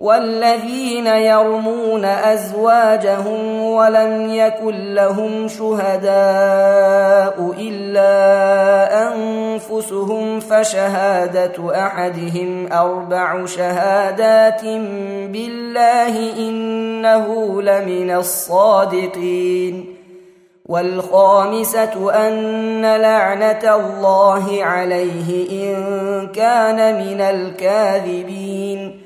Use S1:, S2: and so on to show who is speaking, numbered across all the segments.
S1: والذين يرمون أزواجهم ولم يكن لهم شهداء إلا أنفسهم فشهادة أحدهم أربع شهادات بالله إنه لمن الصادقين والخامسة أن لعنة الله عليه إن كان من الكاذبين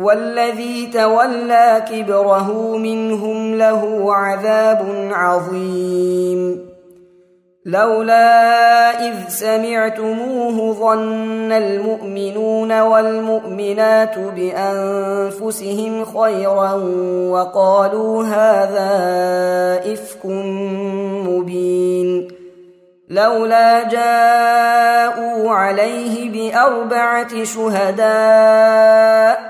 S1: والذي تولى كبره منهم له عذاب عظيم. لولا إذ سمعتموه ظن المؤمنون والمؤمنات بأنفسهم خيرا وقالوا هذا إفك مبين. لولا جاءوا عليه بأربعة شهداء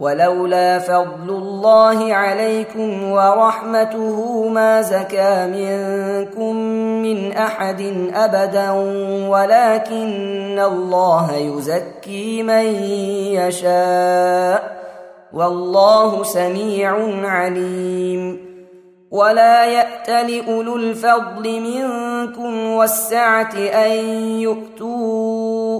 S1: ولولا فضل الله عليكم ورحمته ما زكى منكم من أحد أبدا ولكن الله يزكي من يشاء والله سميع عليم. ولا يأت لأولو الفضل منكم والسعة أن يؤتوا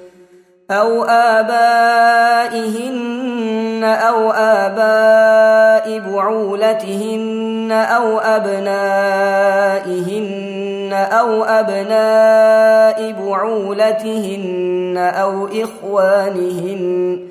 S1: أو آبائهن أو آباء بعولتهن أو أبنائهن أو أبناء بعولتهن أو إخوانهن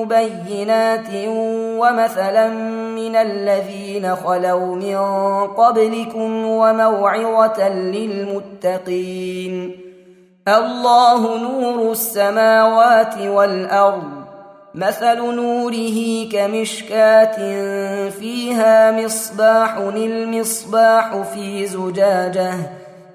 S1: مبينات ومثلا من الذين خلوا من قبلكم وموعظة للمتقين. الله نور السماوات والأرض مثل نوره كمشكاة فيها مصباح المصباح في زجاجة.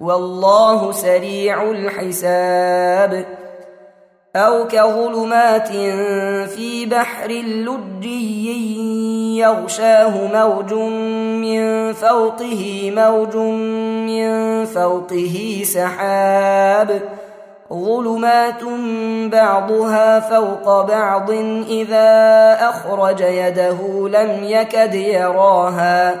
S1: والله سريع الحساب. أو كظلمات في بحر لجي يغشاه موج من فوقه موج من فوقه سحاب. ظلمات بعضها فوق بعض إذا أخرج يده لم يكد يراها.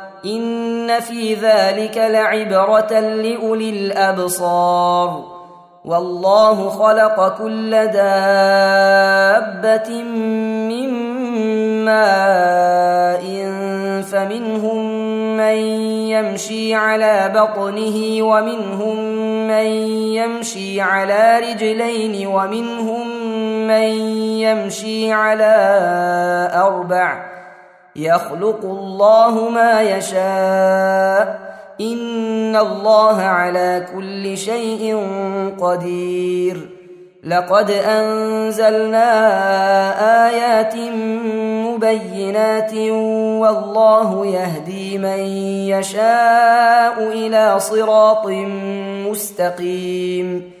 S1: إن في ذلك لعبرة لأولي الأبصار. والله خلق كل دابة من ماء فمنهم من يمشي على بطنه ومنهم من يمشي على رجلين ومنهم من يمشي على أربع. يخلق الله ما يشاء. إن الله على كل شيء قدير. لقد أنزلنا آيات مبينات والله يهدي من يشاء إلى صراط مستقيم.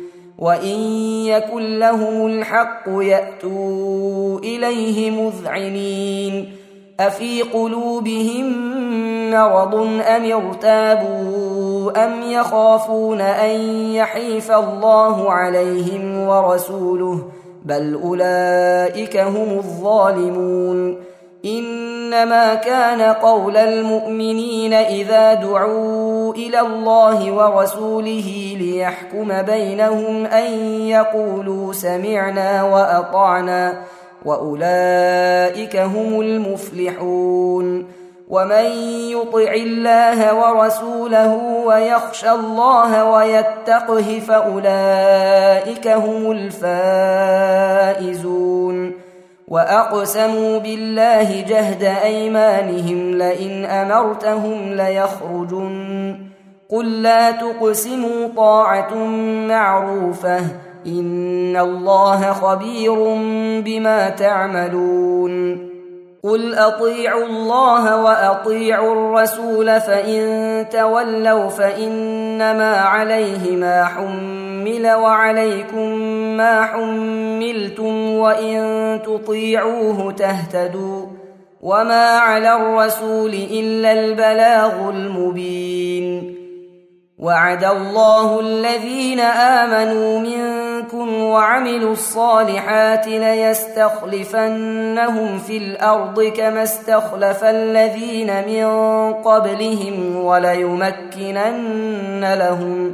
S1: وان يكن لهم الحق ياتوا اليه مذعنين افي قلوبهم مرض ام ارتابوا ام يخافون ان يحيف الله عليهم ورسوله بل اولئك هم الظالمون إنما كان قول المؤمنين إذا دعوا إلى الله ورسوله ليحكم بينهم أن يقولوا سمعنا وأطعنا وأولئك هم المفلحون ومن يطع الله ورسوله ويخشى الله ويتقه فأولئك هم الفائزون وأقسموا بالله جهد أيمانهم لئن أمرتهم ليخرجن. قل لا تقسموا طاعة معروفة إن الله خبير بما تعملون. قل أطيعوا الله وأطيعوا الرسول فإن تولوا فإنما عليه ما حمل. وعليكم ما حملتم وإن تطيعوه تهتدوا وما على الرسول إلا البلاغ المبين. وعد الله الذين آمنوا منكم وعملوا الصالحات ليستخلفنهم في الأرض كما استخلف الذين من قبلهم وليمكنن لهم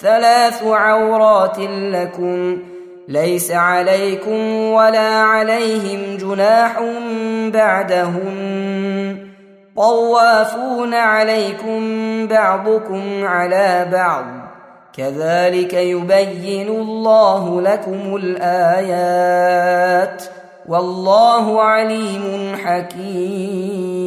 S1: ثلاث عورات لكم ليس عليكم ولا عليهم جناح بعدهم طوافون عليكم بعضكم على بعض كذلك يبين الله لكم الآيات والله عليم حكيم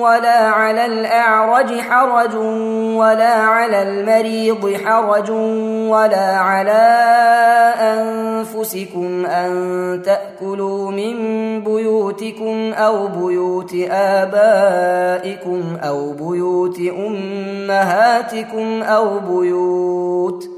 S1: ولا على الأعرج حرج ولا على المريض حرج ولا على أنفسكم أن تأكلوا من بيوتكم أو بيوت آبائكم أو بيوت أمهاتكم أو بيوت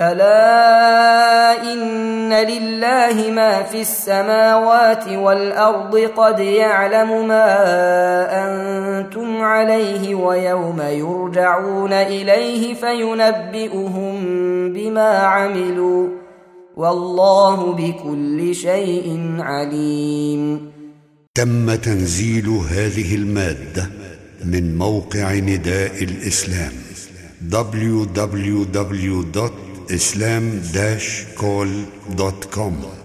S1: ألا إن لله ما في السماوات والأرض قد يعلم ما أنتم عليه ويوم يرجعون إليه فينبئهم بما عملوا والله بكل شيء عليم.
S2: تم تنزيل هذه المادة من موقع نداء الإسلام www. islam-call.com